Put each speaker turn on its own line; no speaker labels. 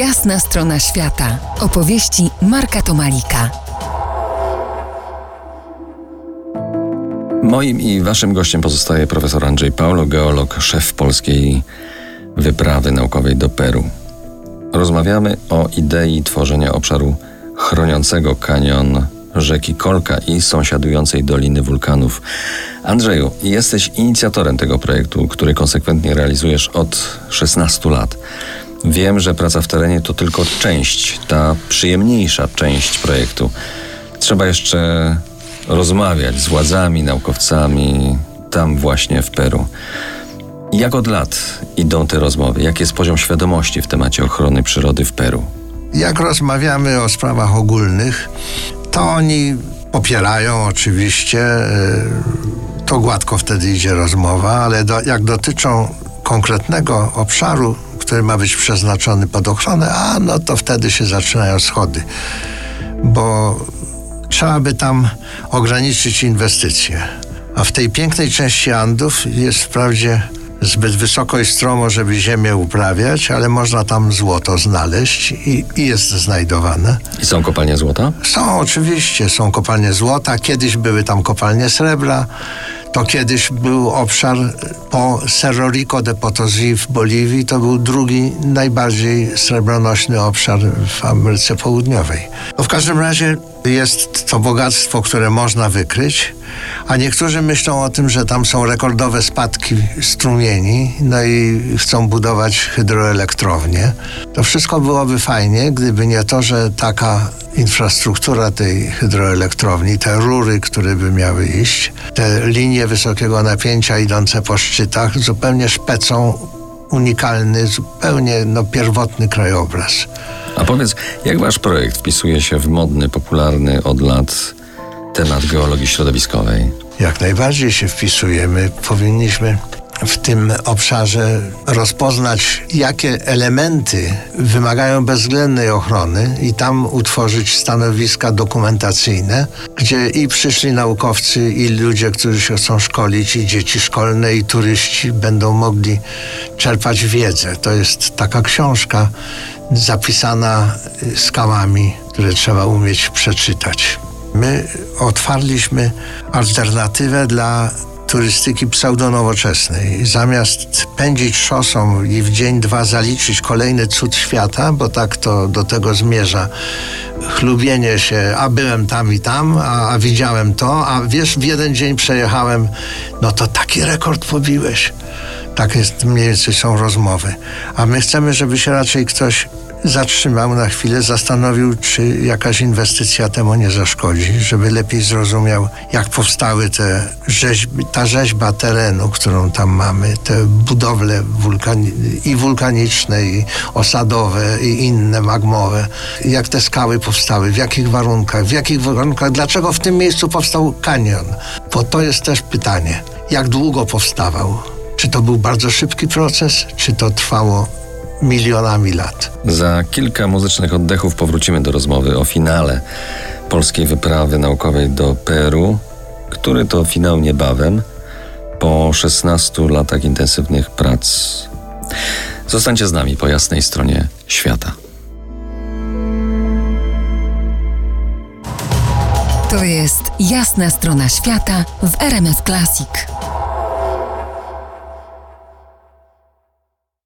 Jasna strona świata. Opowieści Marka Tomalika.
Moim i waszym gościem pozostaje profesor Andrzej Paulo, geolog, szef polskiej wyprawy naukowej do Peru. Rozmawiamy o idei tworzenia obszaru chroniącego kanion rzeki Kolka i sąsiadującej doliny wulkanów. Andrzeju, jesteś inicjatorem tego projektu, który konsekwentnie realizujesz od 16 lat. Wiem, że praca w terenie to tylko część, ta przyjemniejsza część projektu. Trzeba jeszcze rozmawiać z władzami, naukowcami tam właśnie w Peru. Jak od lat idą te rozmowy? Jaki jest poziom świadomości w temacie ochrony przyrody w Peru?
Jak rozmawiamy o sprawach ogólnych, to oni popierają oczywiście, e, to gładko wtedy idzie rozmowa, ale do, jak dotyczą konkretnego obszaru, który ma być przeznaczony pod ochronę, a no to wtedy się zaczynają schody, bo trzeba by tam ograniczyć inwestycje. A w tej pięknej części Andów jest wprawdzie zbyt wysoko i stromo, żeby ziemię uprawiać, ale można tam złoto znaleźć i, i, jest znajdowane.
I są kopalnie złota?
Są, oczywiście, są kopalnie złota. Kiedyś były tam kopalnie srebra. To kiedyś był obszar po Cerro Rico de Potosí w Boliwii. To był drugi najbardziej srebronośny obszar w Ameryce Południowej. No w każdym razie jest to bogactwo, które można wykryć, a niektórzy myślą o tym, że tam są rekordowe spadki strumieni, no i chcą budować hydroelektrownię. To wszystko byłoby fajnie, gdyby nie to, że taka infrastruktura tej hydroelektrowni, te rury, które by miały iść, te linie wysokiego napięcia idące po szczytach, zupełnie szpecą unikalny, zupełnie no, pierwotny krajobraz.
A powiedz, jak wasz projekt wpisuje się w modny, popularny od lat temat geologii środowiskowej?
Jak najbardziej się wpisujemy. Powinniśmy w tym obszarze rozpoznać, jakie elementy wymagają bezwzględnej ochrony i tam utworzyć stanowiska dokumentacyjne, gdzie i przyszli naukowcy, i ludzie, którzy się chcą szkolić, i dzieci szkolne, i turyści będą mogli czerpać wiedzę. To jest taka książka zapisana skałami, które trzeba umieć przeczytać. My otwarliśmy alternatywę dla turystyki pseudonowoczesnej. Zamiast pędzić szosą i w dzień, dwa zaliczyć kolejny cud świata, bo tak to do tego zmierza, chlubienie się, a byłem tam i tam, a, a widziałem to, a wiesz, w jeden dzień przejechałem, no to taki rekord pobiłeś. Tak jest, mniej więcej są rozmowy. A my chcemy, żeby się raczej ktoś zatrzymał na chwilę, zastanowił, czy jakaś inwestycja temu nie zaszkodzi, żeby lepiej zrozumiał, jak powstały te rzeźby, ta rzeźba terenu, którą tam mamy, te budowle wulkani i wulkaniczne, i osadowe, i inne magmowe, jak te skały powstały, w jakich warunkach, w jakich warunkach, dlaczego w tym miejscu powstał kanion. Bo to jest też pytanie, jak długo powstawał. Czy to był bardzo szybki proces, czy to trwało milionami lat.
Za kilka muzycznych oddechów powrócimy do rozmowy o finale polskiej wyprawy naukowej do Peru, który to finał niebawem po 16 latach intensywnych prac. Zostańcie z nami po jasnej stronie świata.
To jest jasna strona świata w RMS Classic.